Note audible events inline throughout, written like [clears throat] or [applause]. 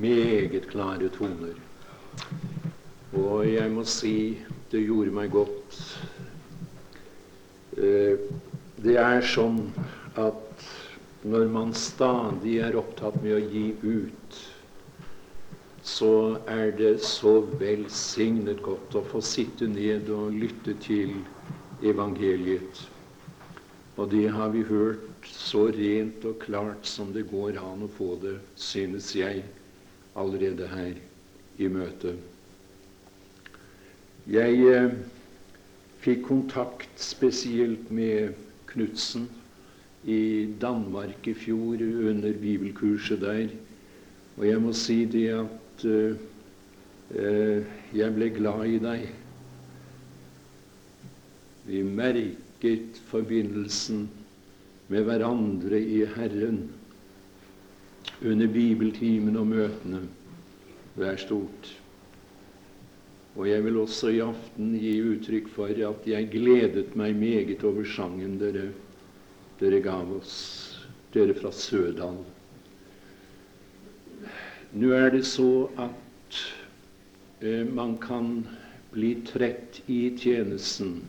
meget klare toner. Og jeg må si det gjorde meg godt. Eh, det er sånn at når man stadig er opptatt med å gi ut, så er det så velsignet godt å få sitte ned og lytte til evangeliet. Og det har vi hørt så rent og klart som det går an å få det, synes jeg, allerede her i møtet. Jeg eh, fikk kontakt spesielt med Knutsen i Danmark i fjor under bibelkurset der. Og jeg må si det at uh, uh, jeg ble glad i deg. Vi merket forbindelsen med hverandre i Herren under bibeltimen og møtene. Det er stort. Og jeg vil også i aften gi uttrykk for at jeg gledet meg meget over sangen dere, dere gav oss, dere fra Sødal. Nå er det så at eh, man kan bli trett i tjenesten.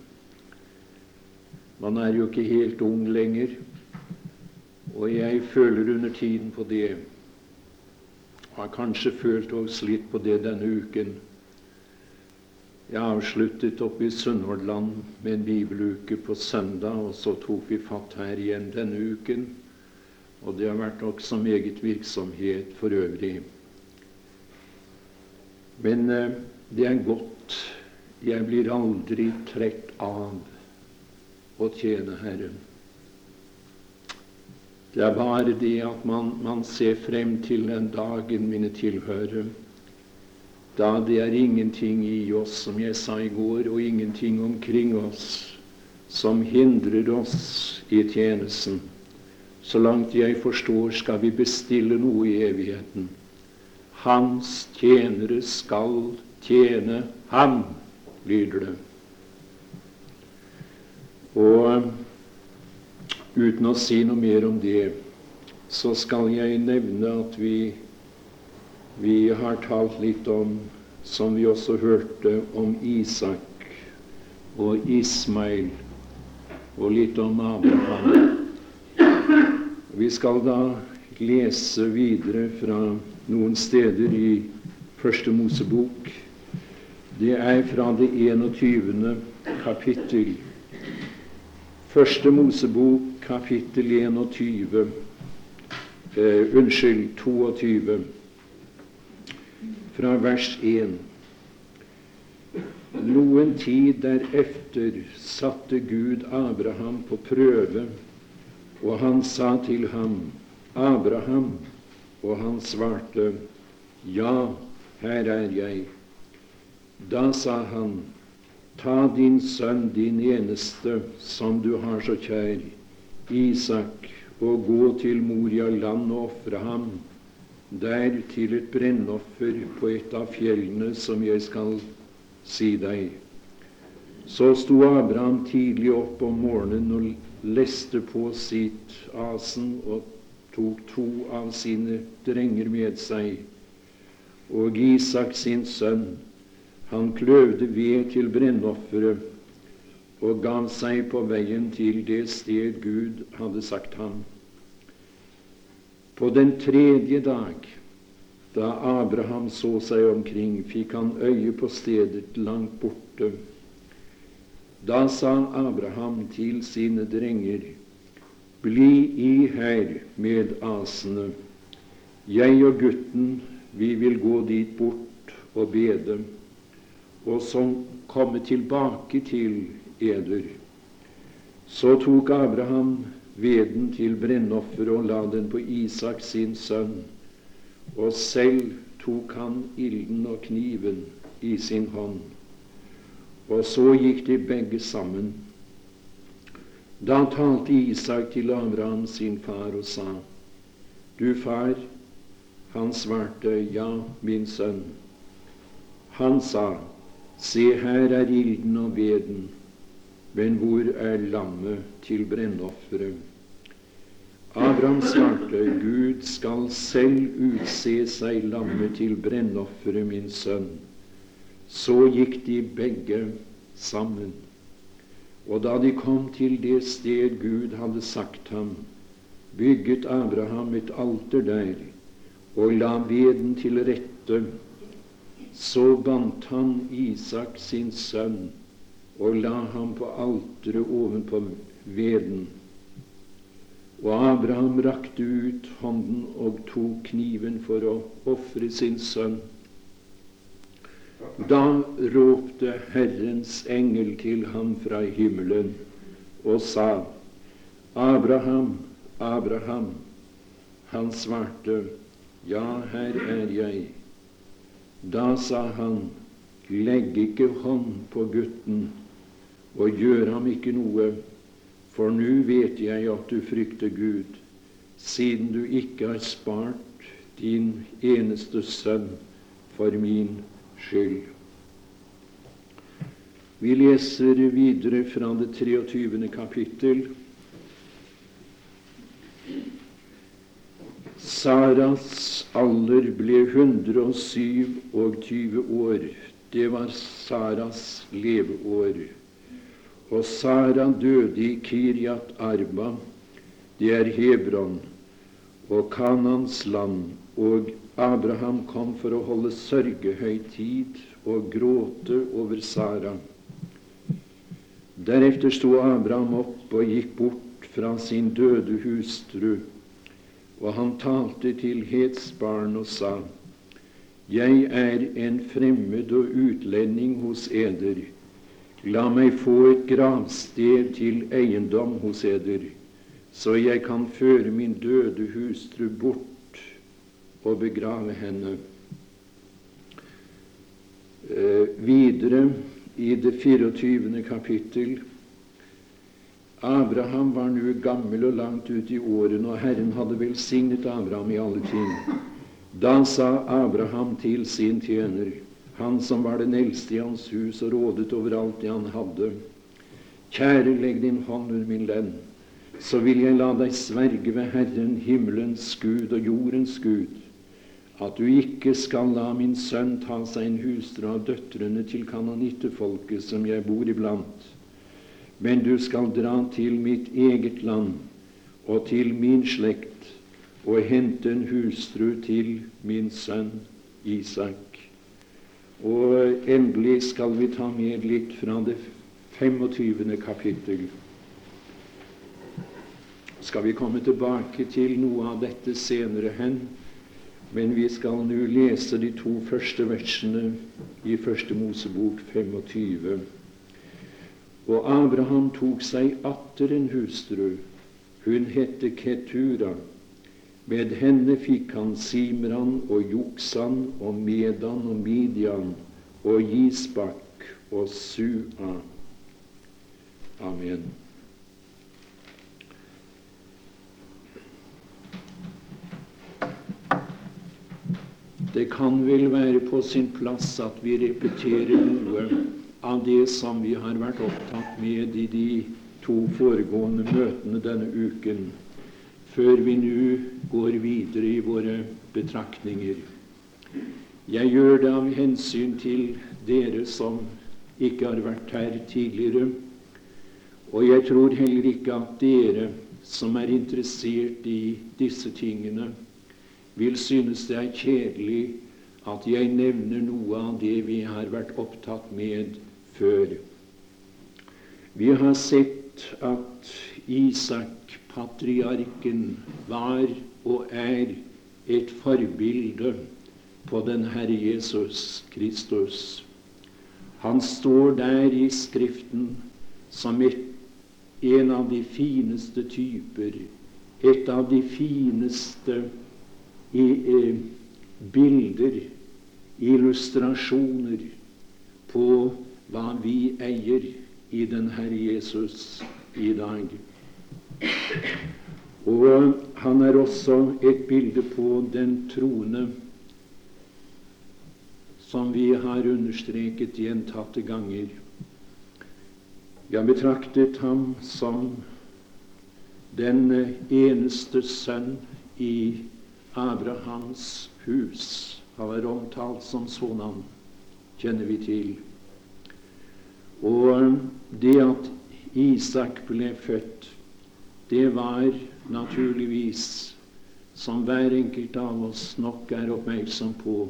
Man er jo ikke helt ung lenger, og jeg føler under tiden på det. Har kanskje følt også litt på det denne uken jeg avsluttet oppe i Sunnhordland med en bibeluke på søndag, og så tok vi fatt her igjen denne uken. Og det har vært også meget virksomhet for øvrig. Men eh, det er godt. Jeg blir aldri trett av å tjene Herren. Det er bare det at man, man ser frem til den dagen mine tilhører da det er ingenting i oss, som jeg sa i går, og ingenting omkring oss som hindrer oss i tjenesten. Så langt jeg forstår, skal vi bestille noe i evigheten. Hans tjenere skal tjene ham, lyder det. Og uten å si noe mer om det, så skal jeg nevne at vi vi har talt litt om, som vi også hørte, om Isak og Ismail, og litt om Abraham. Vi skal da lese videre fra noen steder i Første Mosebok. Det er fra det 21. kapittel. Første Mosebok, kapittel 21. Eh, unnskyld, 22 fra vers 1. Noen tid derefter satte Gud Abraham på prøve, og han sa til ham, Abraham, og han svarte, Ja, her er jeg. Da sa han, Ta din sønn, din eneste, som du har så kjær, Isak, og gå til Moria land og ofre ham der til et brennoffer på et av fjellene som jeg skal si deg. Så sto Abraham tidlig opp om morgenen og leste på sitt asen og tok to av sine drenger med seg, og Isak sin sønn. Han kløvde ved til brennofferet og gav seg på veien til det sted Gud hadde sagt ham. På den tredje dag, da Abraham så seg omkring, fikk han øye på stedet langt borte. Da sa Abraham til sine drenger, Bli i her med asene. Jeg og gutten, vi vil gå dit bort og bede, og så komme tilbake til eder. Så tok Abraham veden til brennoffer og la den på Isak sin sønn. Og selv tok han ilden og kniven i sin hånd. Og så gikk de begge sammen. Da talte Isak til Abraham sin far og sa, Du far? Han svarte, Ja, min sønn. Han sa, Se, her er ilden og veden, men hvor er lammet til brennofferet? Abraham svarte, Gud skal selv utse seg lammet til brennofferet, min sønn. Så gikk de begge sammen. Og da de kom til det sted Gud hadde sagt ham, bygget Abraham et alter der og la veden til rette. Så bandt han Isak sin sønn og la ham på alteret ovenpå veden. Og Abraham rakte ut hånden og tok kniven for å ofre sin sønn. Da ropte Herrens engel til ham fra himmelen og sa, Abraham, Abraham. Han svarte, Ja, her er jeg. Da sa han, Legg ikke hånd på gutten, og gjør ham ikke noe for nå vet jeg at du frykter Gud, siden du ikke har spart din eneste sønn for min skyld. Vi leser videre fra det 23. kapittel. Saras alder ble 127 år. Det var Saras leveår. Og Sara døde i Kiryat Arba, det er Hebron, og Kanans land, og Abraham kom for å holde sørgehøytid og gråte over Sara. Deretter sto Abraham opp og gikk bort fra sin døde hustru, og han talte til hetsbarn og sa:" Jeg er en fremmed og utlending hos eder. La meg få et gravsted til eiendom hos eder, så jeg kan føre min døde hustru bort og begrave henne. Eh, videre i det 24. kapittel Abraham var nå gammel og langt ute i årene, og Herren hadde velsignet Abraham i alle ting. Da sa Abraham til sin tjener han som var den eldste i hans hus og rådet over alt det han hadde. Kjære, legg din hånd under min lenn, så vil jeg la deg sverge ved Herren, himmelens Gud og jordens Gud, at du ikke skal la min sønn ta seg en hustru av døtrene til kanonittefolket som jeg bor iblant, men du skal dra til mitt eget land og til min slekt og hente en hustru til min sønn Isak. Og endelig skal vi ta med litt fra det 25. kapittel. Skal vi komme tilbake til noe av dette senere hen, men vi skal nå lese de to første versene i Første Mosebok 25. Og Abraham tok seg atter en hustru. Hun hette Ketura. Med henne fikk han Simran og Joksan og Medan og Midian og Gisbak og Sua. Amen. Det kan vel være på sin plass at vi repeterer noe av det som vi har vært opptatt med i de to foregående møtene denne uken før vi nå går videre i våre betraktninger. Jeg gjør det av hensyn til dere som ikke har vært her tidligere, og jeg tror heller ikke at dere som er interessert i disse tingene, vil synes det er kjedelig at jeg nevner noe av det vi har vært opptatt med før. Vi har sett at Isak patriarken var og er et forbilde på den Herre Jesus Kristus. Han står der i Skriften som et, en av de fineste typer, et av de fineste i, eh, bilder, illustrasjoner, på hva vi eier i den Herre Jesus i dag. Og han er også et bilde på den troende som vi har understreket gjentatte ganger. Vi har betraktet ham som den eneste sønn i Abrahams hus. Han er omtalt som sådan, kjenner vi til. Og det at Isak ble født, det var naturligvis, som hver enkelt av oss nok er oppmerksom på,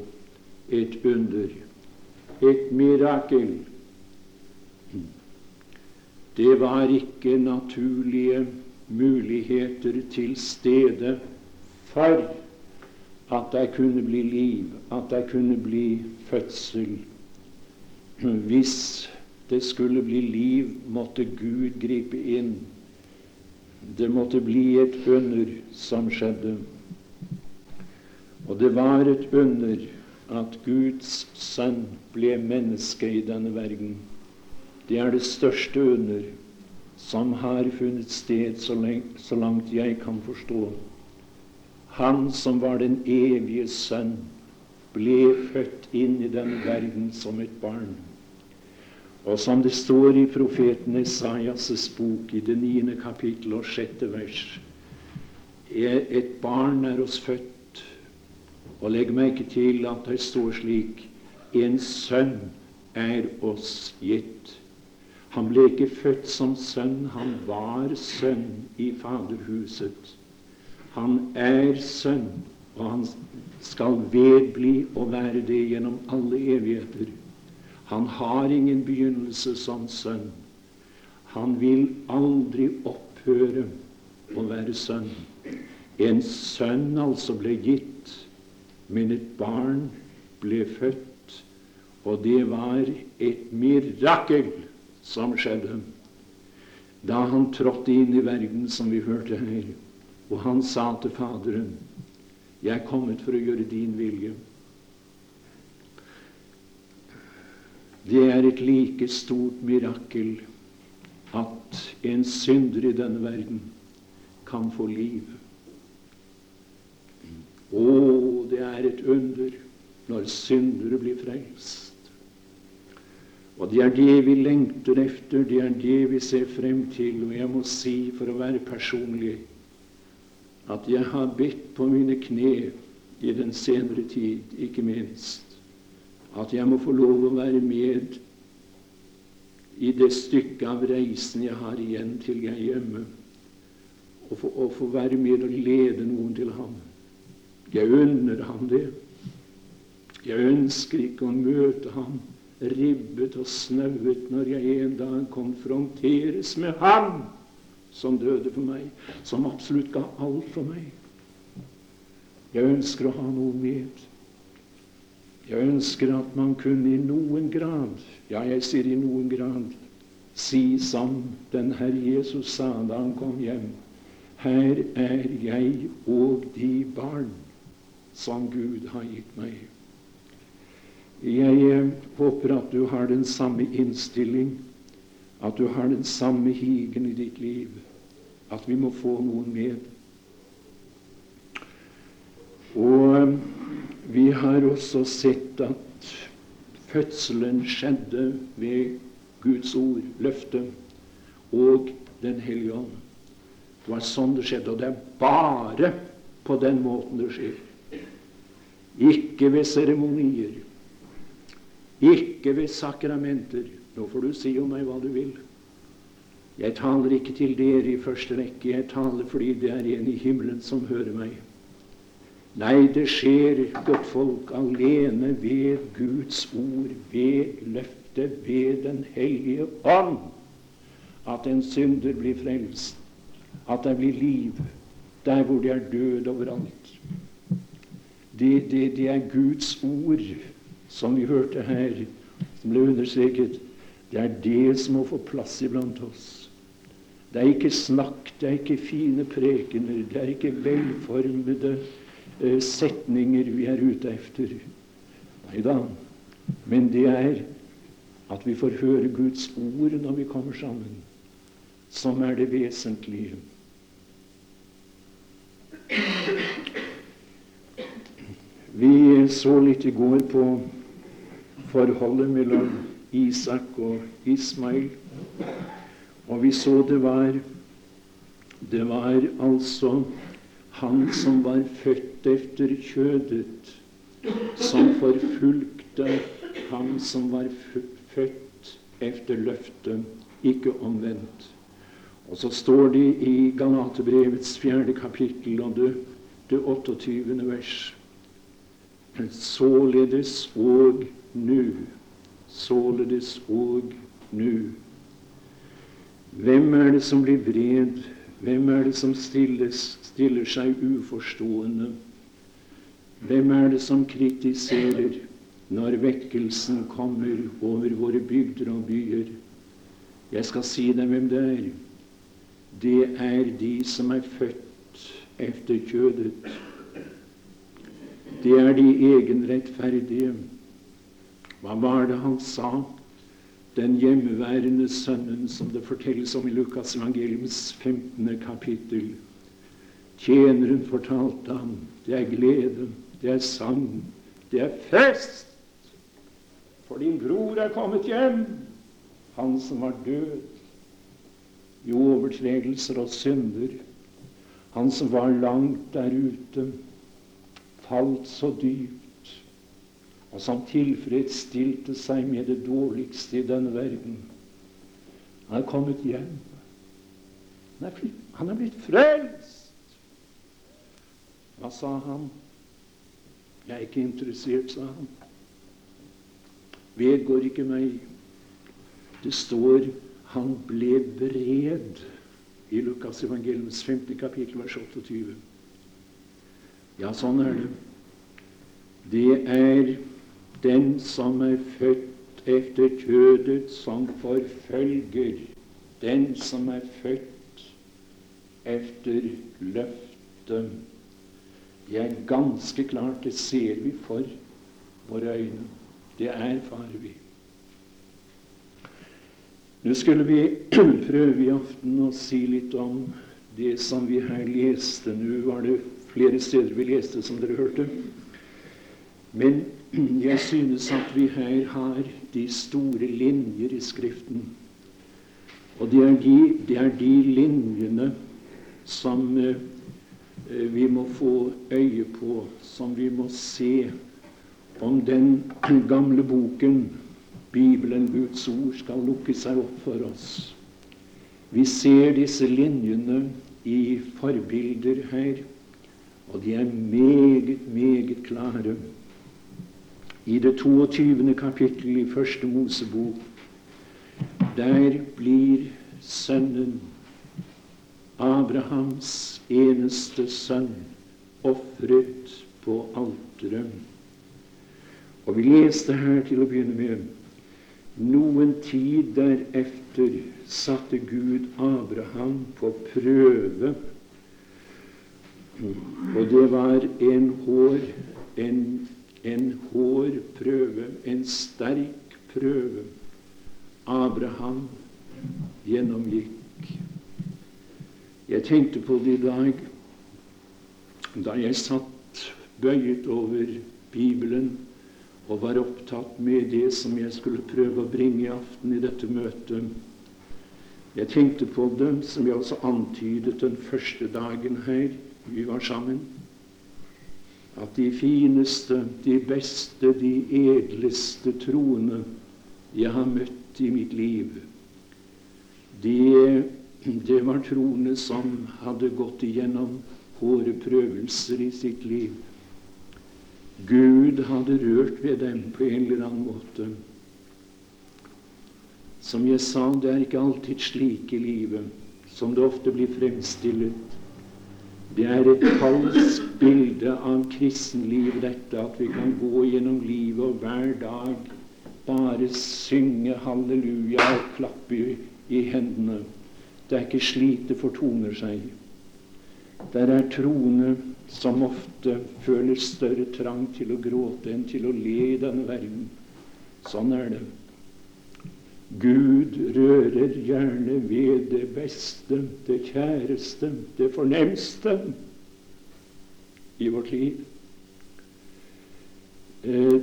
et under, et mirakel. Det var ikke naturlige muligheter til stede for at det kunne bli liv, at det kunne bli fødsel. Hvis det skulle bli liv, måtte Gud gripe inn. Det måtte bli et under som skjedde. Og det var et under at Guds sønn ble menneske i denne verden. Det er det største under som har funnet sted, så, lengt, så langt jeg kan forstå. Han som var den evige sønn, ble født inn i denne verden som et barn. Og som det står i profeten Esaias' bok i det niende kapittel og sjette vers Et barn er oss født. Og legg merke til at det står slik En sønn er oss gitt. Han ble ikke født som sønn, han var sønn i Faderhuset. Han er sønn, og han skal vedbli å være det gjennom alle evigheter. Han har ingen begynnelse som sønn. Han vil aldri opphøre å være sønn. En sønn altså ble gitt, men et barn ble født, og det var et mirakel som skjedde da han trådte inn i verden, som vi hørte her. Og han sa til Faderen, 'Jeg er kommet for å gjøre din vilje'. Det er et like stort mirakel at en synder i denne verden kan få liv. Å, det er et under når syndere blir frelst. Og det er det vi lengter efter, det er det vi ser frem til. Og jeg må si, for å være personlig, at jeg har bedt på mine kne i den senere tid, ikke minst, at jeg må få lov å være med i det stykket av reisen jeg har igjen til jeg er hjemme, og få, og få være med og lede noen til ham. Jeg unner ham det. Jeg ønsker ikke å møte ham ribbet og snauet når jeg en dag konfronteres med Ham som døde for meg, som absolutt ga alt for meg. Jeg ønsker å ha noe med. Jeg ønsker at man kunne i noen grad, ja, jeg sier i noen grad, si som den Herre Jesus sa da han kom hjem. Her er jeg og de barn som Gud har gitt meg. Jeg eh, håper at du har den samme innstilling, at du har den samme higen i ditt liv, at vi må få noen med. Og eh, vi har også sett at fødselen skjedde ved Guds ord, løftet, og Den hellige ånd. Det var sånn det skjedde, og det er bare på den måten det skjer. Ikke ved seremonier, ikke ved sakramenter. Nå får du si om meg hva du vil. Jeg taler ikke til dere i første rekke. Jeg taler fordi det er en i himmelen som hører meg. Nei, det skjer, godtfolk, alene ved Guds ord, ved løftet, ved Den hellige ånd, at en synder blir frelst, at det blir liv der hvor det er død overalt. Det, det, det er Guds ord som vi hørte her, som ble understreket, det er det som må få plass iblant oss. Det er ikke snakk, det er ikke fine prekener, det er ikke velformede setninger vi er ute efter. Nei da. Men det er at vi får høre Guds ord når vi kommer sammen, som er det vesentlige. Vi så litt i går på forholdet mellom Isak og Ismail. Og vi så det var Det var altså han som var født efter kjødet, som forfulgte ham som var født efter løftet, ikke omvendt. Og så står det i Galaterbrevets fjerde kapittel og det, det 28. vers Således og nu, således og nu. Hvem er det som blir vred? Hvem er det som stilles, stiller seg uforstående? Hvem er det som kritiserer når vekkelsen kommer over våre bygder og byer? Jeg skal si deg hvem det er det er de som er født efter kjødet. Det er de egenrettferdige. Hva var det han sa? Den hjemmeværende sønnen som det fortelles om i Lukas evangeliums 15. kapittel. Tjeneren fortalte ham det er glede, det er sang, det er fest. For din bror er kommet hjem, han som var død i overtredelser og synder. Han som var langt der ute, falt så dypt, og som tilfredsstilte seg med det dårligste i denne verden. Han er kommet hjem. Han er, han er blitt frelst. Hva sa han? Jeg er ikke interessert, sa han. Vedgår ikke meg. Det står han ble bred i Lukas evangeliums 5. kapittel, vers 28. Ja, sånn er det. Det er den som er født efter kjødet, som forfølger den som er født efter løftet. Det er ganske klart. Det ser vi for våre øyne. Det erfarer vi. Nå skulle vi [clears throat] prøve i aften å si litt om det som vi her leste. Nå var det flere steder vi leste, som dere hørte. Men [clears throat] jeg synes at vi her har de store linjer i Skriften. Og det er de, det er de linjene som eh, vi må få øye på, som vi må se om den gamle boken Bibelen, Guds ord, skal lukke seg opp for oss. Vi ser disse linjene i forbilder her, og de er meget, meget klare. I det 22. kapittel i Første Mosebok, der blir sønnen, Abrahams eneste sønn, ofret på alteret. Og vi leste her til å begynne med noen tid derefter satte Gud Abraham på prøve. Og det var en hår, en, en hårprøve, en sterk prøve Abraham gjennomgikk. Jeg tenkte på det i dag da jeg satt bøyet over Bibelen og var opptatt med det som jeg skulle prøve å bringe i aften i dette møtet. Jeg tenkte på det som jeg også antydet den første dagen her vi var sammen. At de fineste, de beste, de edleste troende jeg har møtt i mitt liv, det, det var troende som hadde gått igjennom hårde prøvelser i sitt liv Gud hadde rørt ved dem på en eller annen måte. Som jeg sa, det er ikke alltid slik i livet som det ofte blir fremstillet. Det er et falskt bilde av kristenlivet, dette at vi kan gå gjennom livet og hver dag bare synge halleluja og klappe i, i hendene. Det er ikke slik det fortoner seg. Der er troende som ofte føler større trang til å gråte enn til å le i denne verden. Sånn er det. Gud rører gjerne ved det beste, det kjæreste, det fornemste i vårt liv. Eh,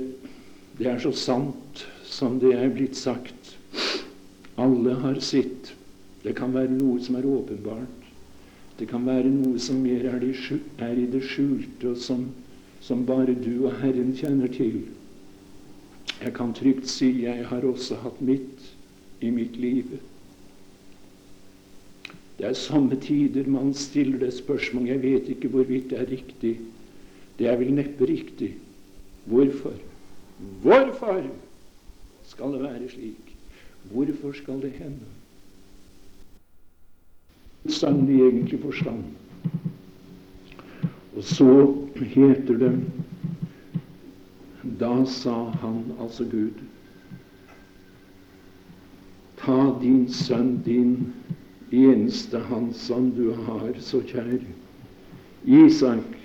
det er så sant som det er blitt sagt. Alle har sitt. Det kan være noe som er åpenbart. Det kan være noe som mer er, i det skjulte, og som, som bare du og Herren kjenner til. Jeg kan trygt si jeg har også hatt mitt i mitt liv. Det er samme tider man stiller det spørsmål. Jeg vet ikke hvorvidt det er riktig. Det er vel neppe riktig. Hvorfor? Hvorfor skal det være slik? Hvorfor skal det hende? Sang i egentlig forstand. Og så heter det Da sa han, altså Gud, ta din sønn, din eneste han som du har så kjær, Isak,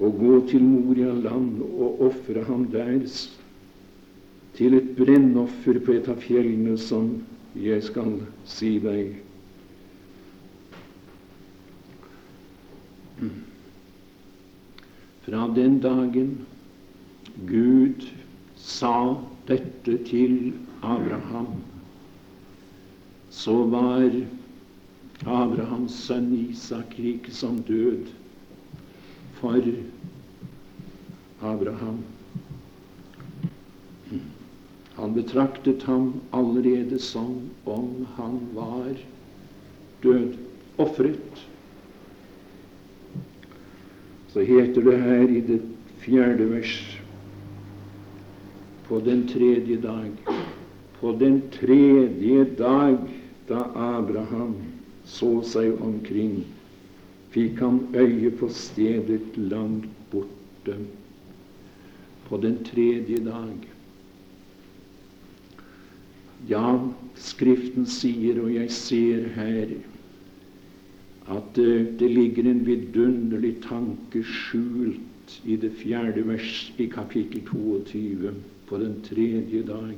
og gå til Moria land og ofre ham der til et brennoffer på et av fjellene som jeg skal si deg. Fra den dagen Gud sa dette til Abraham, så var Abrahams sønn Isak like som død for Abraham. Han betraktet ham allerede som om han var død, ofret så heter det her i det fjerde vers på den tredje dag På den tredje dag da Abraham så seg omkring, fikk han øye på stedet langt borte. På den tredje dag. Ja, Skriften sier, og jeg ser her at det ligger en vidunderlig tanke skjult i det fjerde vers i kapittel 22 på den tredje dag.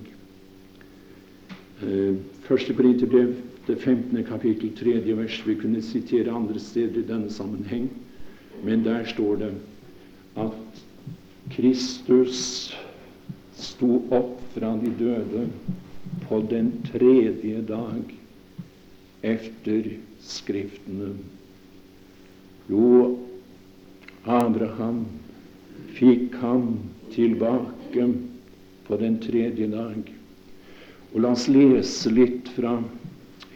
Eh, første Korinterbrev, det 15. kapittel, tredje vers. Vi kunne sitere andre steder i denne sammenheng, men der står det at Kristus sto opp fra de døde på den tredje dag efter Skriftene. Jo, Abraham fikk ham tilbake på den tredje dag. Og la oss lese litt fra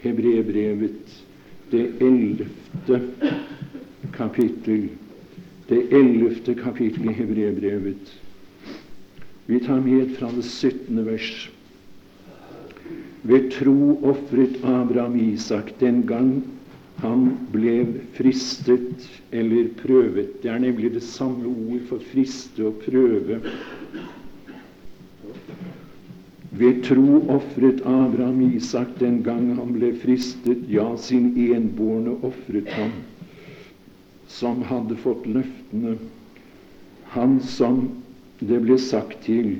Hebrebrevet, det ellevte kapittel. Det ellevte kapittel i Hebrebrevet. Vi tar med fra det syttende vers. Ved tro ofret Abraham Isak den gang han ble fristet eller prøvet. Det er nemlig det samme ord for friste og prøve. Ved tro ofret Abraham Isak den gang han ble fristet, ja, sin enbårne ofret han, som hadde fått løftene, han som det ble sagt til,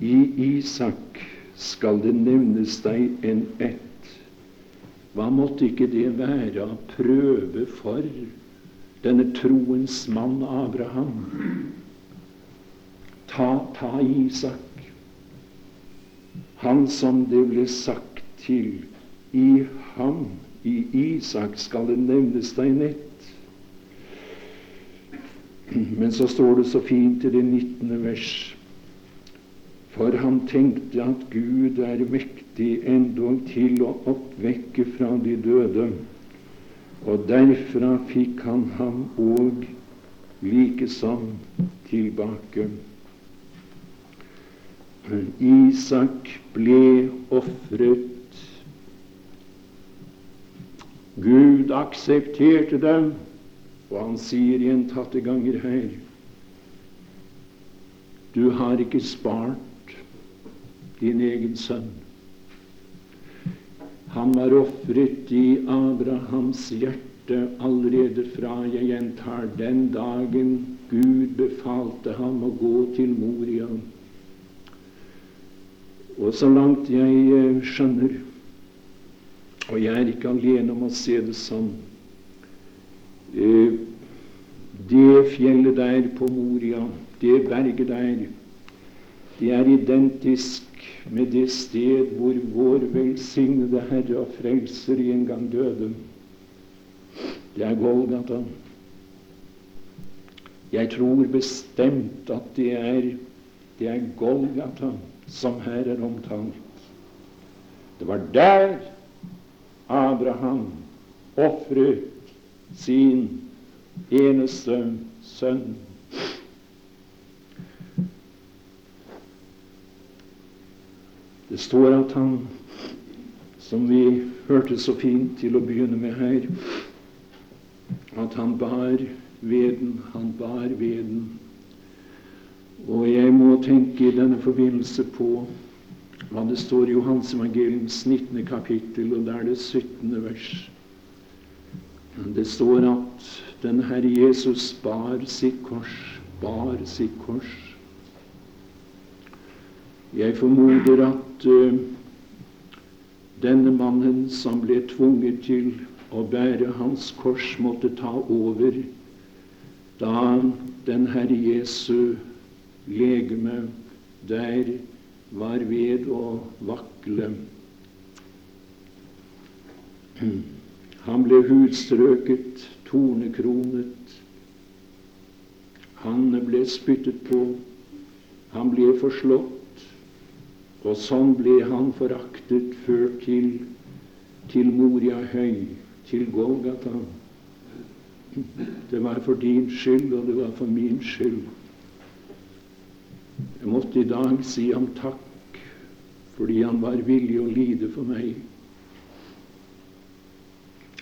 i Isak skal det nevnes deg en ett hva måtte ikke det være av prøve for denne troens mann Abraham? Ta, ta Isak, han som det ble sagt til, i ham, i Isak, skal det nevnes deg nett. Men så står det så fint i det 19. vers for han tenkte at Gud er mektig endog til å oppvekke fra de døde. Og derfra fikk han ham òg likesom tilbake. Isak ble ofret. Gud aksepterte dem, og han sier gjentatte ganger her Du har ikke spart din egen sønn. Han var ofret i Abrahams hjerte allerede fra, jeg gjentar, den dagen Gud befalte ham å gå til Moria. Og så langt jeg eh, skjønner, og jeg er ikke alene om å se det sånn eh, Det fjellet der på Moria, det berget der, det er identisk med det sted hvor vår velsignede Herre og Frelser en gang døde. Det er Golgata. Jeg tror bestemt at det er, det er Golgata som her er omtalt. Det var der Abraham ofret sin eneste sønn. Det står at han, som vi hørte så fint til å begynne med her, at han bar veden, han bar veden. Og jeg må tenke i denne forbindelse på hva det står i Johans evangeliums 19. kapittel, og der det 17. vers. Det står at den Herre Jesus bar sitt kors, bar sitt kors. Jeg formoder at uh, denne mannen som ble tvunget til å bære hans kors, måtte ta over da den Herre Jesu legeme der var ved å vakle. Han ble hudstrøket, tornekronet. Han ble spyttet på. Han ble forslått. Og sånn ble han foraktet, ført til, til Moria høy, til Golgata. Det var for din skyld, og det var for min skyld. Jeg måtte i dag si ham takk fordi han var villig å lide for meg.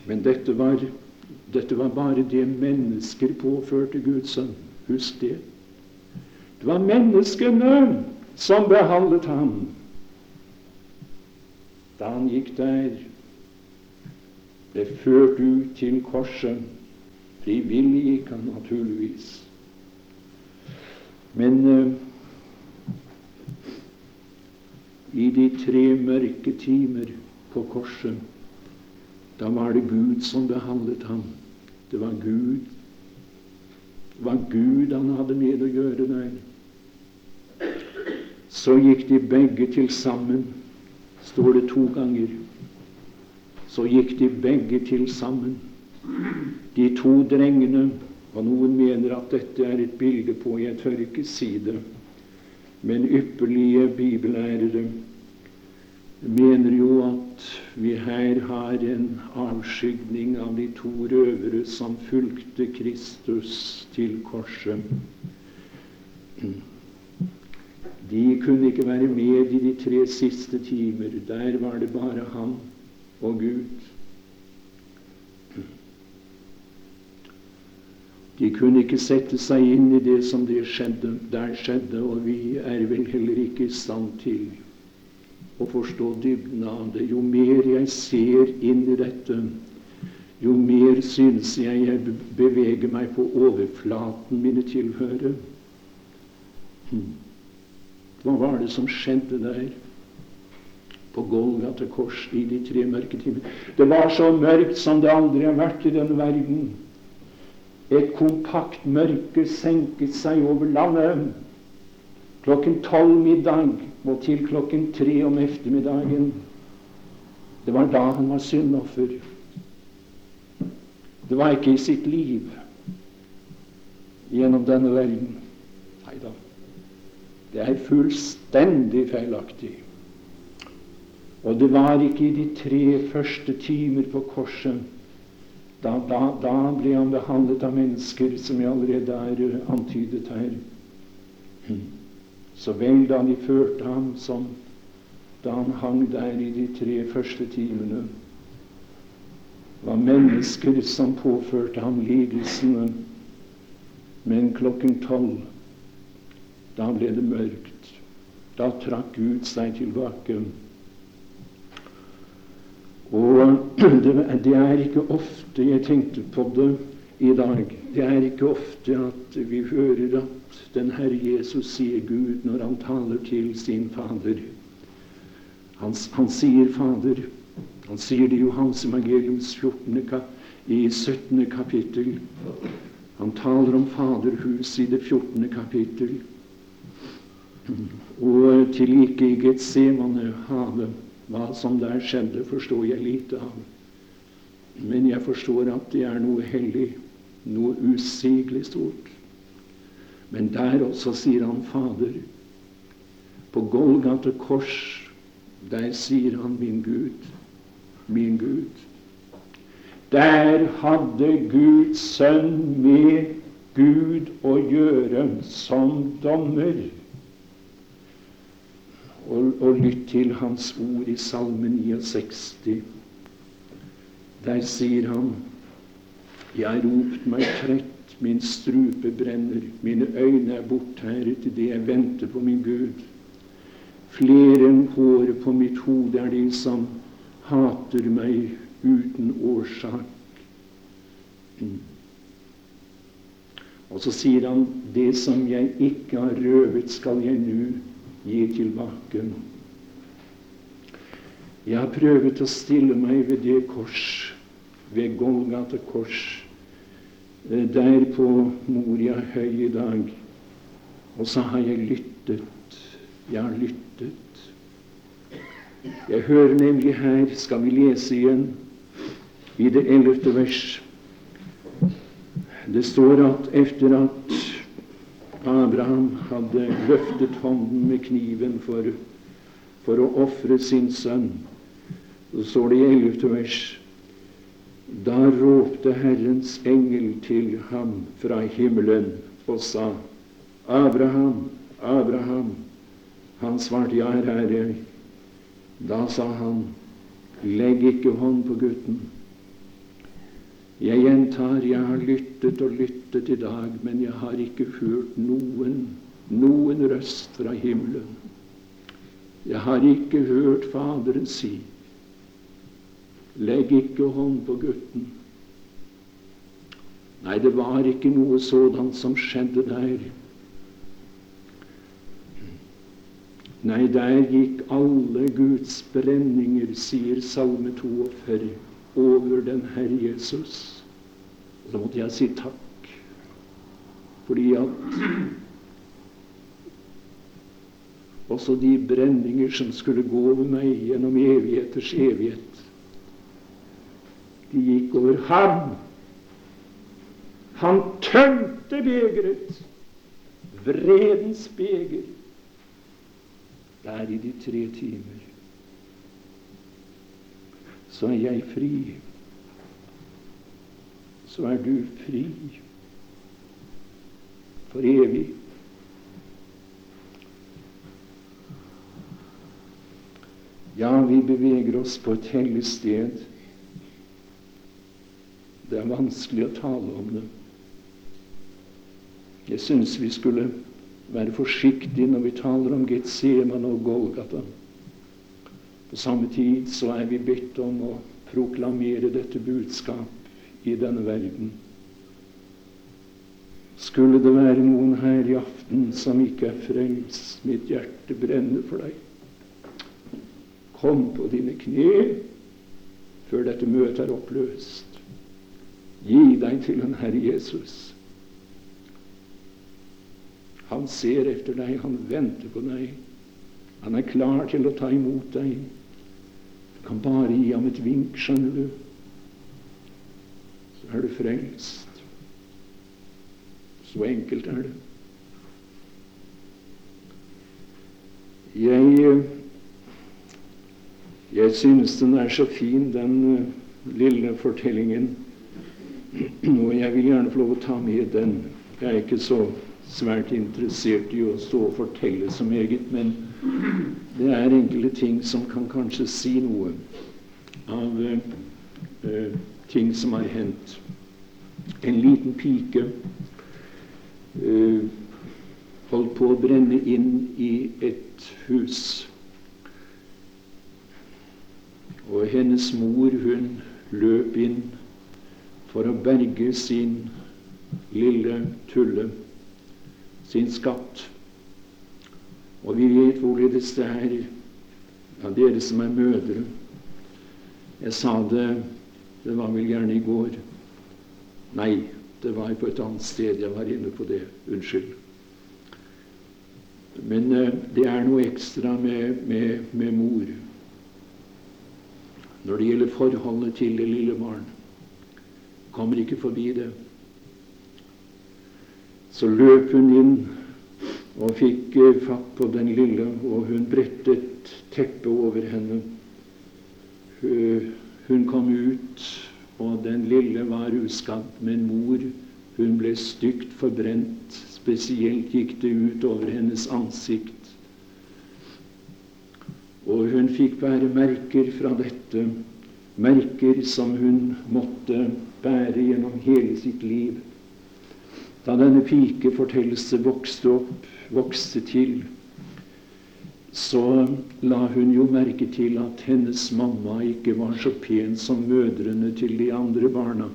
Men dette var, dette var bare det mennesker påførte Guds sønn. Husk det. Det var menneskene som behandlet ham da han gikk der, ble ført ut til korset. Frivillig gikk han naturligvis. Men uh, i de tre mørke timer på korset, da var det Gud som behandlet ham. Det var Gud. Det var Gud han hadde med å gjøre der. Så gikk de begge til sammen, står det to ganger. Så gikk de begge til sammen, de to drengene. Og noen mener at dette er et bilde på Jeg tør ikke si det. Men ypperlige bibellærere mener jo at vi her har en avskygning av de to røvere som fulgte Kristus til korset. De kunne ikke være med i de tre siste timer. Der var det bare han og Gud. De kunne ikke sette seg inn i det som det skjedde, der skjedde, og vi er vel heller ikke i stand til å forstå dybden av det. Jo mer jeg ser inn i dette, jo mer synes jeg jeg beveger meg på overflaten mine tilhører. Hmm. Hva var det som skjedde der på Golgata kors i de tre mørke timer? Det var så mørkt som det aldri har vært i denne verden. Et kompakt mørke senket seg over landet klokken tolv middag og til klokken tre om ettermiddagen. Det var da han var syndoffer. Det var ikke i sitt liv gjennom denne verden. Nei da. Det er fullstendig feilaktig. Og det var ikke i de tre første timer på korset. Da, da, da ble han behandlet av mennesker, som jeg allerede er uh, antydet her. Hmm. Så vel da de førte ham som da han hang der i de tre første timene, var mennesker som påførte ham lidelsene. Men klokken tolv da ble det mørkt. Da trakk Gud seg tilbake. Og [clears throat] det er ikke ofte jeg tenkte på det i dag. Det er ikke ofte at vi hører at den Herre Jesus sier Gud når han taler til sin Fader. Han, han sier Fader. Han sier det i Johans evangeliums 14. Kap i 17. kapittel. Han taler om Faderhuset i det 14. kapittel. Og til like i Getsemane havet, hva som der skjedde, forstår jeg lite av. Men jeg forstår at det er noe hellig, noe usigelig stort. Men der også sier han Fader. På Golgata kors, der sier han min Gud, min Gud. Der hadde Guds sønn med Gud å gjøre som dommer. Og, og lytt til hans ord i Salme 69. Der sier han Jeg ropt meg trett, min strupe brenner, mine øyne er bortæret idet jeg venter på min Gud. Flere enn håret på mitt hode er de som hater meg uten årsak. Mm. Og så sier han, det som jeg ikke har røvet, skal jeg nå gi tilbake. Jeg har prøvd å stille meg ved det kors, ved Golgata kors, eh, der på Moria høy i dag. Og så har jeg lyttet. Jeg har lyttet. Jeg hører nemlig her, skal vi lese igjen, i det ellevte vers. Det står at etter at Abraham hadde løftet hånden med kniven for, for å ofre sin sønn. Så står det i ellevte vers Da ropte Herrens engel til ham fra himmelen og sa, Abraham, Abraham. Han svarte, Ja, her er. Da sa han, Legg ikke hånd på gutten. Jeg gjentar, jeg har lyttet og lyttet i dag, men jeg har ikke hørt noen, noen røst fra himmelen. Jeg har ikke hørt Faderen si, legg ikke hånd på gutten. Nei, det var ikke noe sådant som skjedde der. Nei, der gikk alle Guds brenninger, sier Salme 42 over den Herre Jesus. Så måtte jeg si takk, fordi at også de brenninger som skulle gå over meg gjennom evigheters evighet, de gikk over ham. Han tømte begeret, vredens beger, der i de tre timer så er jeg fri. Så er du fri for evig. Ja, vi beveger oss på et hellig sted. Det er vanskelig å tale om det. Jeg syns vi skulle være forsiktige når vi taler om Getsemane og Golgata. På samme tid så er vi bedt om å proklamere dette budskap i denne verden. Skulle det være noen her i aften som ikke er frelst, mitt hjerte brenner for deg. Kom på dine kne før dette møtet er oppløst. Gi deg til den Herre Jesus. Han ser etter deg, han venter på deg. Han er klar til å ta imot deg kan bare gi ham et vink, skjønner du. Så er du frelst. Så enkelt er det. Jeg, jeg synes den er så fin, den uh, lille fortellingen. [clears throat] Og jeg vil gjerne få lov å ta med den. Jeg er ikke så svært interessert i å stå og fortelle så meget, men det er enkelte ting som kan kanskje si noe av eh, ting som har hendt. En liten pike eh, holdt på å brenne inn i et hus. Og hennes mor, hun løp inn for å berge sin lille Tulle, sin skatt. Og vi vet hvorledes det er av dere som er mødre. Jeg sa det Det var vel gjerne i går. Nei, det var på et annet sted jeg var inne på det. Unnskyld. Men uh, det er noe ekstra med, med, med, mor når det gjelder forholdet til det lille barn. Kommer ikke forbi det. Så løp hun inn og fikk eh, fatt på den lille, og hun brettet teppet over henne. Hun kom ut, og den lille var uskadd, men mor hun ble stygt forbrent. Spesielt gikk det ut over hennes ansikt. Og hun fikk bære merker fra dette, merker som hun måtte bære gjennom hele sitt liv. Da denne pike fortelles vokste opp, vokste til, så la hun jo merke til at hennes mamma ikke var så pen som mødrene til de andre barna.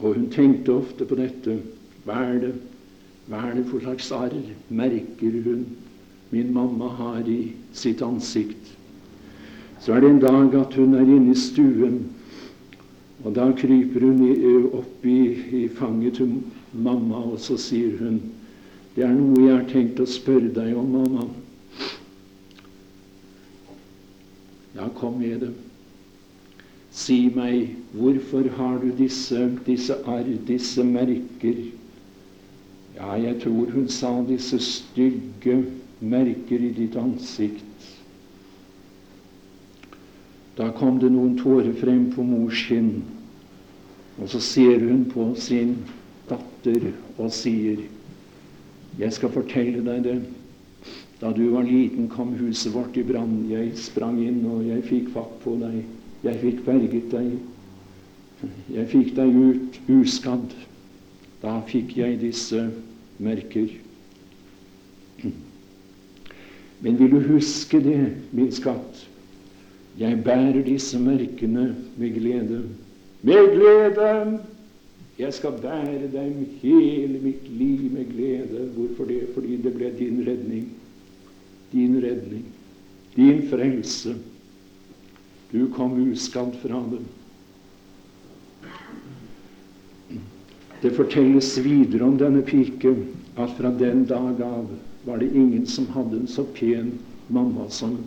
Og hun tenkte ofte på dette. Hva er det, hva er det for slags arr merker hun min mamma har i sitt ansikt. Så er det en dag at hun er inne i stuen, og da kryper hun opp i, i fanget til mamma, og så sier hun det er noe jeg har tenkt å spørre deg om, mamma. Ja, kom med det. Si meg, hvorfor har du disse, disse arr, disse merker? Ja, jeg tror hun sa disse stygge merker i ditt ansikt. Da kom det noen tårer frem på mors kinn, og så ser hun på sin datter og sier, 'Jeg skal fortelle deg det. Da du var liten, kom huset vårt i brann. Jeg sprang inn, og jeg fikk fatt på deg. Jeg fikk berget deg. Jeg fikk deg ut uskadd. Da fikk jeg disse merker. Men vil du huske det, min skatt? Jeg bærer disse merkene med glede. Med glede! Jeg skal bære dem hele mitt liv med glede. Hvorfor det? Fordi det ble din redning. Din redning. Din frelse. Du kom uskadd fra dem. Det fortelles videre om denne pike at fra den dag av var det ingen som hadde en så pen mamma som,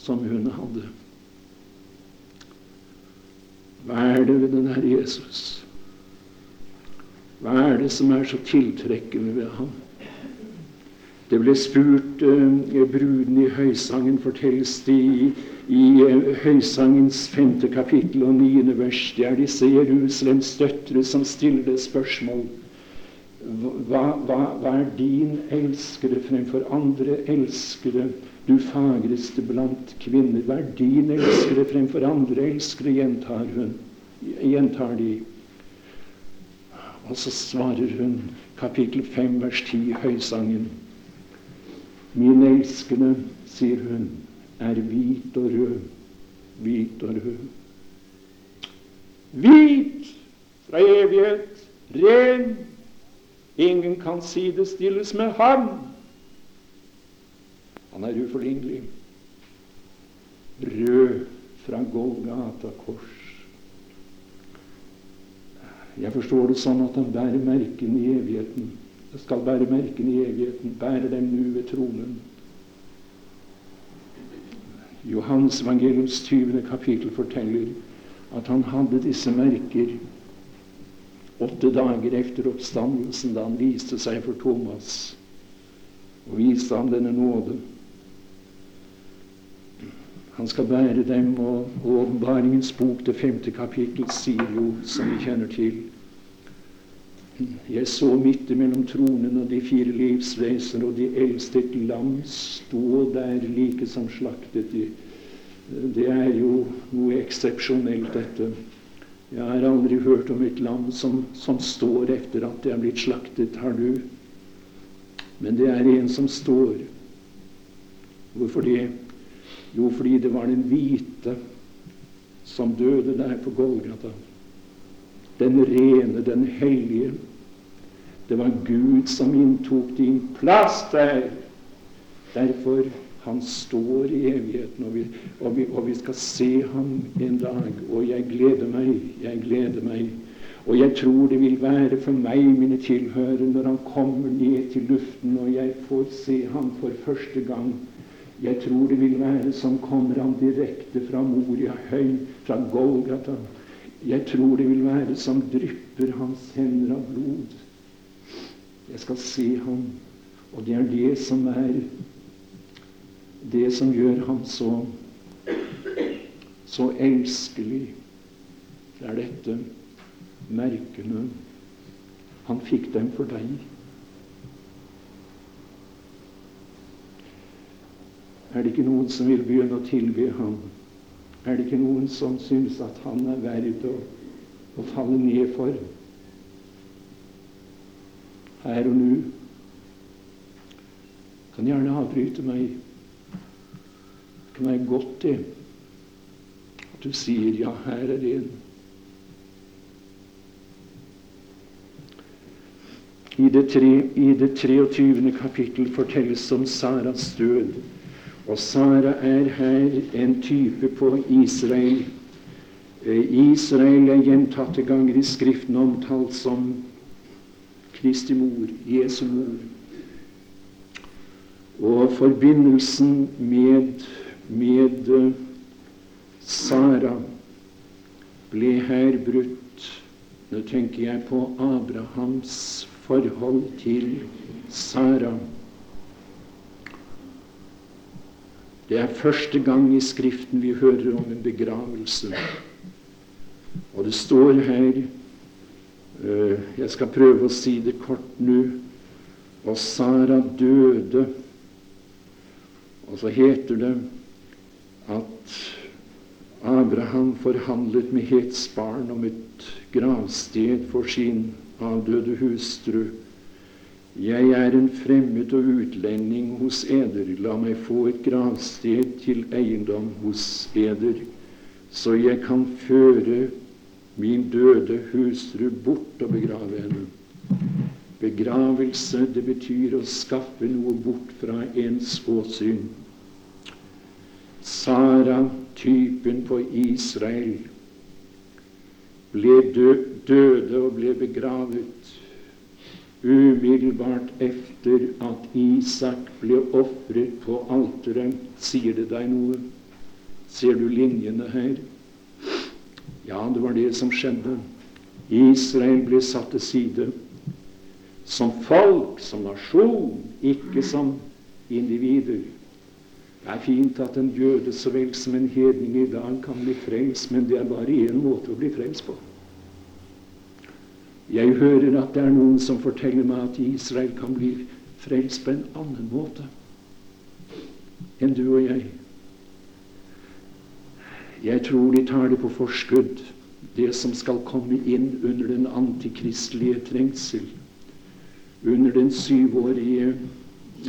som hun hadde. Hva er det ved den Herre Jesus? Hva er det som er så tiltrekkende ved ham? Det ble spurt eh, Bruden i Høysangen fortelles det i, i eh, Høysangens femte kapittel og niende vers. Det er disse Jerusalems døtre som stiller det spørsmål. Hva, hva, hva, er din elskere fremfor andre elskere, du fagreste blant kvinner? Hva er din elskere fremfor andre elskere, gjentar hun. Gjentar de. Og så svarer hun, kapittel 5, vers 10, Høysangen. Min elskede, sier hun, er hvit og rød. Hvit og rød. Hvit fra evighet, ren Ingen kan sidestilles med ham. Han er uforlignelig. Rød fra Golgata kors. Jeg forstår det sånn at han bærer merkene i evigheten. Jeg skal bære merkene i evigheten, bærer dem nå ved tronen. Johans evangeliums 20. kapittel forteller at han hadde disse merker åtte dager etter oppstandelsen, da han viste seg for Thomas og viste ham denne nåde. Han skal bære dem, og Åpenbaringens bok, det femte kapittel, sier jo, som vi kjenner til Jeg så midt mellom tronen og de fire livsvesener og de eldste et lam stå der like som slaktet. Det er jo noe eksepsjonelt, dette. Jeg har aldri hørt om et lam som, som står etter at det er blitt slaktet. Har du? Men det er en som står. Hvorfor det? Jo, fordi det var den hvite som døde der på Golgata. Den rene, den hellige. Det var Gud som inntok din plass der. Derfor han står i evigheten, og vi, og, vi, og vi, skal se ham en dag. Og jeg gleder meg, jeg gleder meg. Og jeg tror det vil være for meg, mine tilhørere, når han kommer ned til luften, og jeg får se ham for første gang. Jeg tror det vil være som kommer han direkte fra Moria høy, fra Golgata. Jeg tror det vil være som drypper hans hender av blod. Jeg skal se ham, og det er det som er det som gjør ham så så elskelig. Det er dette merkene. Han fikk dem for deg. Er det ikke noen som vil begynne å tilby ham? Er det ikke noen som syns at han er verd å, å falle ned for? Her og nå kan gjerne avbryte meg. Det kan være godt, det, at du sier 'ja, her er en'. Det, tre, I det 23. kapittel fortelles om Saras død. Og Sara er her en type på Israel. Eh, Israel er gjentatte ganger i Skriften omtalt som Kristi mor, Jesu mor. Og forbindelsen med, med eh, Sara ble her brutt. Nå tenker jeg på Abrahams forhold til Sara. Det er første gang i Skriften vi hører om en begravelse. Og det står her eh, Jeg skal prøve å si det kort nå. Og Sara døde. Og så heter det at Abraham forhandlet med hetsbarn om et gravsted for sin avdøde hustru. Jeg er en fremmed og utlending hos eder. La meg få et gravsted til eiendom hos eder, så jeg kan føre min døde hustru bort og begrave henne. Begravelse, det betyr å skaffe noe bort fra ens åsyn. Sara, typen på Israel, ble døde og ble begravet umiddelbart efter at Isak ble ofret på alteret. Sier det deg noe? Ser du linjene her? Ja, det var det som skjedde. Israel ble satt til side. Som folk, som nasjon, ikke som individer. Det er fint at en jøde så vel som en hedning i dag kan bli frelst, men det er bare én måte å bli frelst på. Jeg hører at det er noen som forteller meg at Israel kan bli frelst på en annen måte enn du og jeg. Jeg tror de tar det på forskudd, det som skal komme inn under den antikristelige trengsel, under den syvårige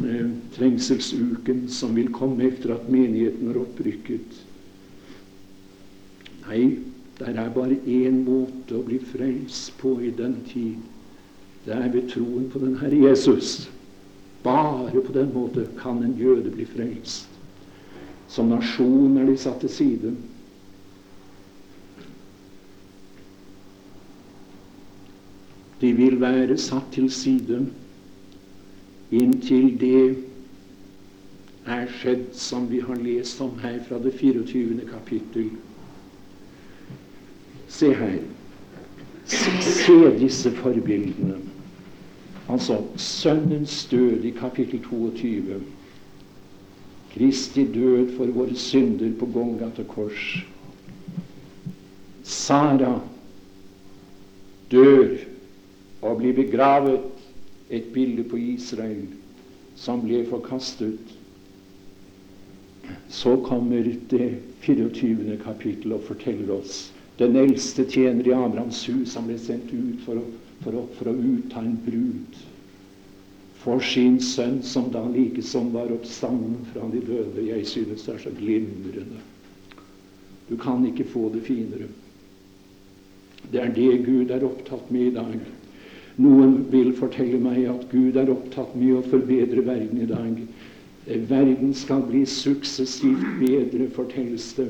eh, trengselsuken som vil komme etter at menigheten er opprykket. Nei, det er bare én måte å bli frelst på i den tid. Det er ved troen på den Herre Jesus. Bare på den måte kan en jøde bli frelst. Som nasjon er de satt til side. De vil være satt til side inntil det er skjedd som vi har lest om her fra det 24. kapittel. Se her. Se disse forbildene. Altså Sønnens død i kapittel 22. Kristi død for våre synder på Golgata kors. Sara dør og blir begravet. Et bilde på Israel som ble forkastet. Så kommer det 24. kapittel og forteller oss den eldste tjener i Abrahams hus han ble sendt ut for å, for å, for å utta en brud for sin sønn, som da likesom var oppstanden fra de døde. Jeg synes det er så glimrende. Du kan ikke få det finere. Det er det Gud er opptatt med i dag. Noen vil fortelle meg at Gud er opptatt med å forbedre verden i dag. Verden skal bli suksessivt bedre, fortelles det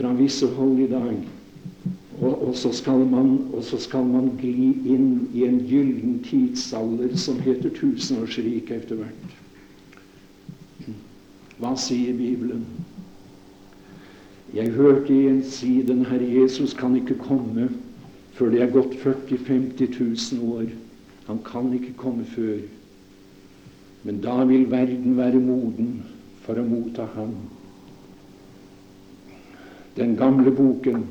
fra visse hold i dag. Og, og, så man, og så skal man gli inn i en gyllen tidsalder som heter tusenårsriket etter hvert. Hva sier Bibelen? Jeg hørte en si den Herre Jesus kan ikke komme før det er gått 40 50 000 år. Han kan ikke komme før. Men da vil verden være moden for å motta ham. Den gamle boken,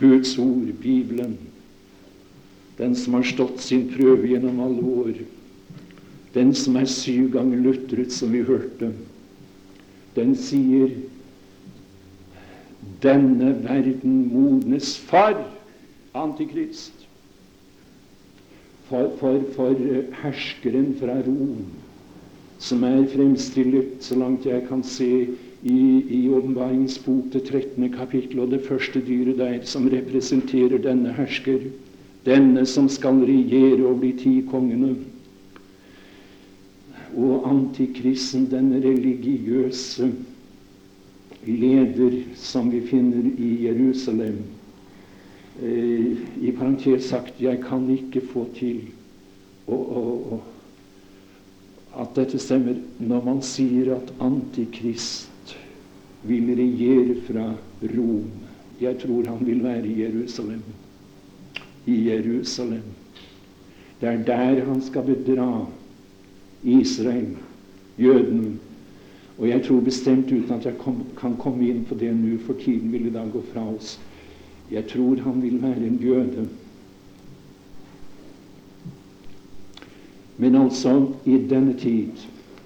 Guds ord, Bibelen, den som har stått sin prøve gjennom alle år, den som er syv ganger lutret, som vi hørte, den sier denne verden modnes for Antikrist. For, for, for herskeren fra Rom, som er fremstilt, så langt jeg kan se, i, Åpenbaringens bok, det 13. kapittel, og det første dyret der, som representerer denne hersker, denne som skal regjere og bli ti kongene og antikristen, den religiøse leder som vi finner i Jerusalem. Eh, I parentes sagt jeg kan ikke få til å, å, å at dette stemmer når man sier at Antikrist vil regjere fra Rom. Jeg tror han vil være i Jerusalem. I Jerusalem. Det er der han skal bedra Israel, jøden. Og jeg tror bestemt, uten at jeg kom, kan komme inn på det nå, for tiden vil i dag gå fra oss Jeg tror han vil være en jøde. Men altså, i denne tid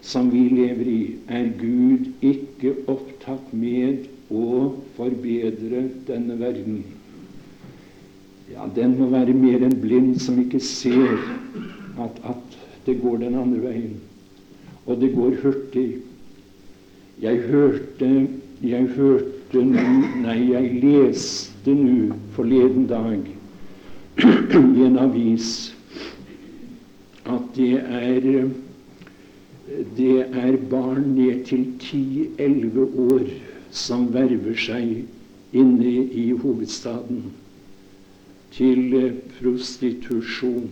som vi lever i, er Gud ikke opptatt med å forbedre denne verden. Ja, den må være mer enn blind som ikke ser at, at det går den andre veien. Og det går hurtig. Jeg hørte Jeg hørte Nei, jeg leste nå forleden dag [clears throat] i en avis at det er det er barn ned til 10-11 år som verver seg inne i hovedstaden til prostitusjon.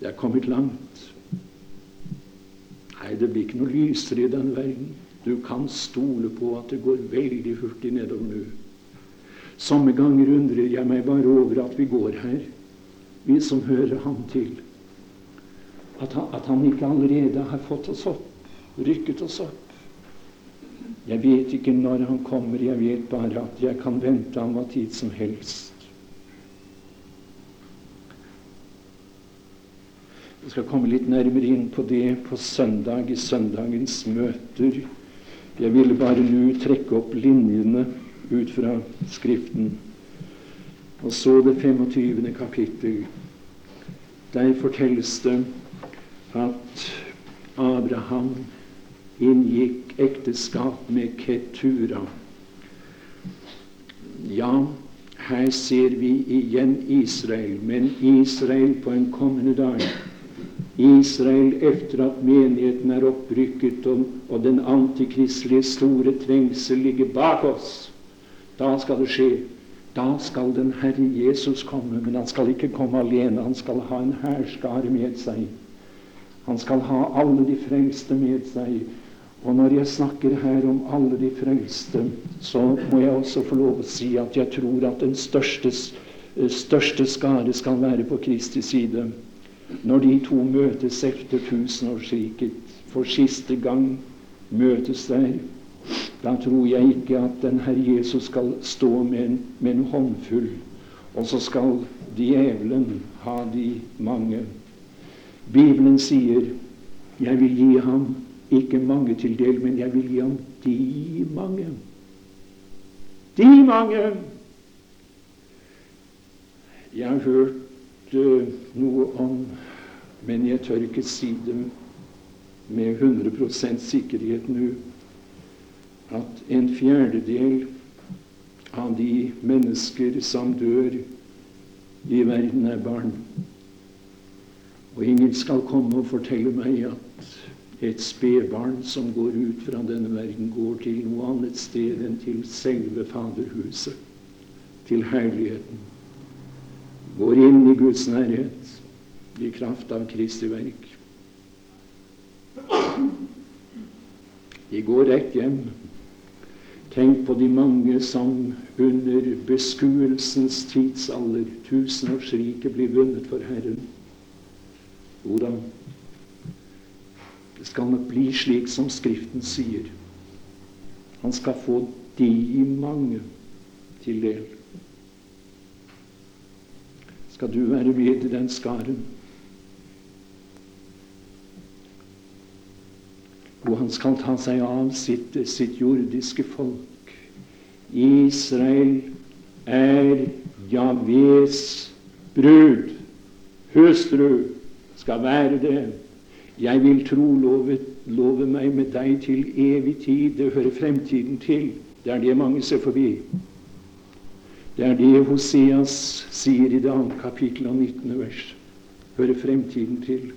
Det er kommet langt. Nei, det blir ikke noe lysere i den verden. Du kan stole på at det går veldig hurtig nedover nå. Somme ganger undrer jeg meg bare over at vi går her, vi som hører ham til. At han, at han ikke allerede har fått oss opp, rykket oss opp. Jeg vet ikke når han kommer, jeg vet bare at jeg kan vente ham hva tid som helst. Jeg skal komme litt nærmere inn på det på søndag i søndagens møter. Jeg ville bare nå trekke opp linjene ut fra Skriften. Og så det 25. kapittel. Der fortelles det at Abraham inngikk ekteskap med Ketura. Ja, her ser vi igjen Israel, men Israel på en kommende dag. Israel etter at menigheten er opprykket og, og den antikristelige store trengsel ligger bak oss. Da skal det skje. Da skal den Herre Jesus komme, men han skal ikke komme alene. Han skal ha en hærskare med seg. Han skal ha alle de frelste med seg. Og når jeg snakker her om alle de frelste, så må jeg også få lov å si at jeg tror at den største, største skare skal være på Kristi side når de to møtes etter tusenårsriket for siste gang møtes der, da tror jeg ikke at den Herre Jesus skal stå med en, med en håndfull, og så skal djevelen ha de mange. Bibelen sier 'Jeg vil gi ham ikke mange til del, men jeg vil gi ham de mange'. De mange! Jeg har hørt uh, noe om, men jeg tør ikke si det med 100% sikkerhet nå, at en fjerdedel av de mennesker som dør i verden, er barn. Og ingen skal komme og fortelle meg at et spedbarn som går ut fra denne verden, går til noe annet sted enn til selve Faderhuset, til herligheten går inn i Guds nærhet i kraft av Kristi verk. De går rett hjem. Tenk på de mange som under beskuelsens tidsalder, tusenårsriket, blir vunnet for Herren. Da, det skal nok bli slik som Skriften sier. Han skal få de mange til del. Skal du være med i den skaren? Og han skal ta seg av sitt, sitt jordiske folk. Israel er Javes brud. Hustru skal være det. Jeg vil tro love, love meg med deg til evig tid. Det hører fremtiden til. Det er det mange ser forbi. Det er det Hoseas sier i det andre kapittelet av 19. vers. Hører fremtiden til.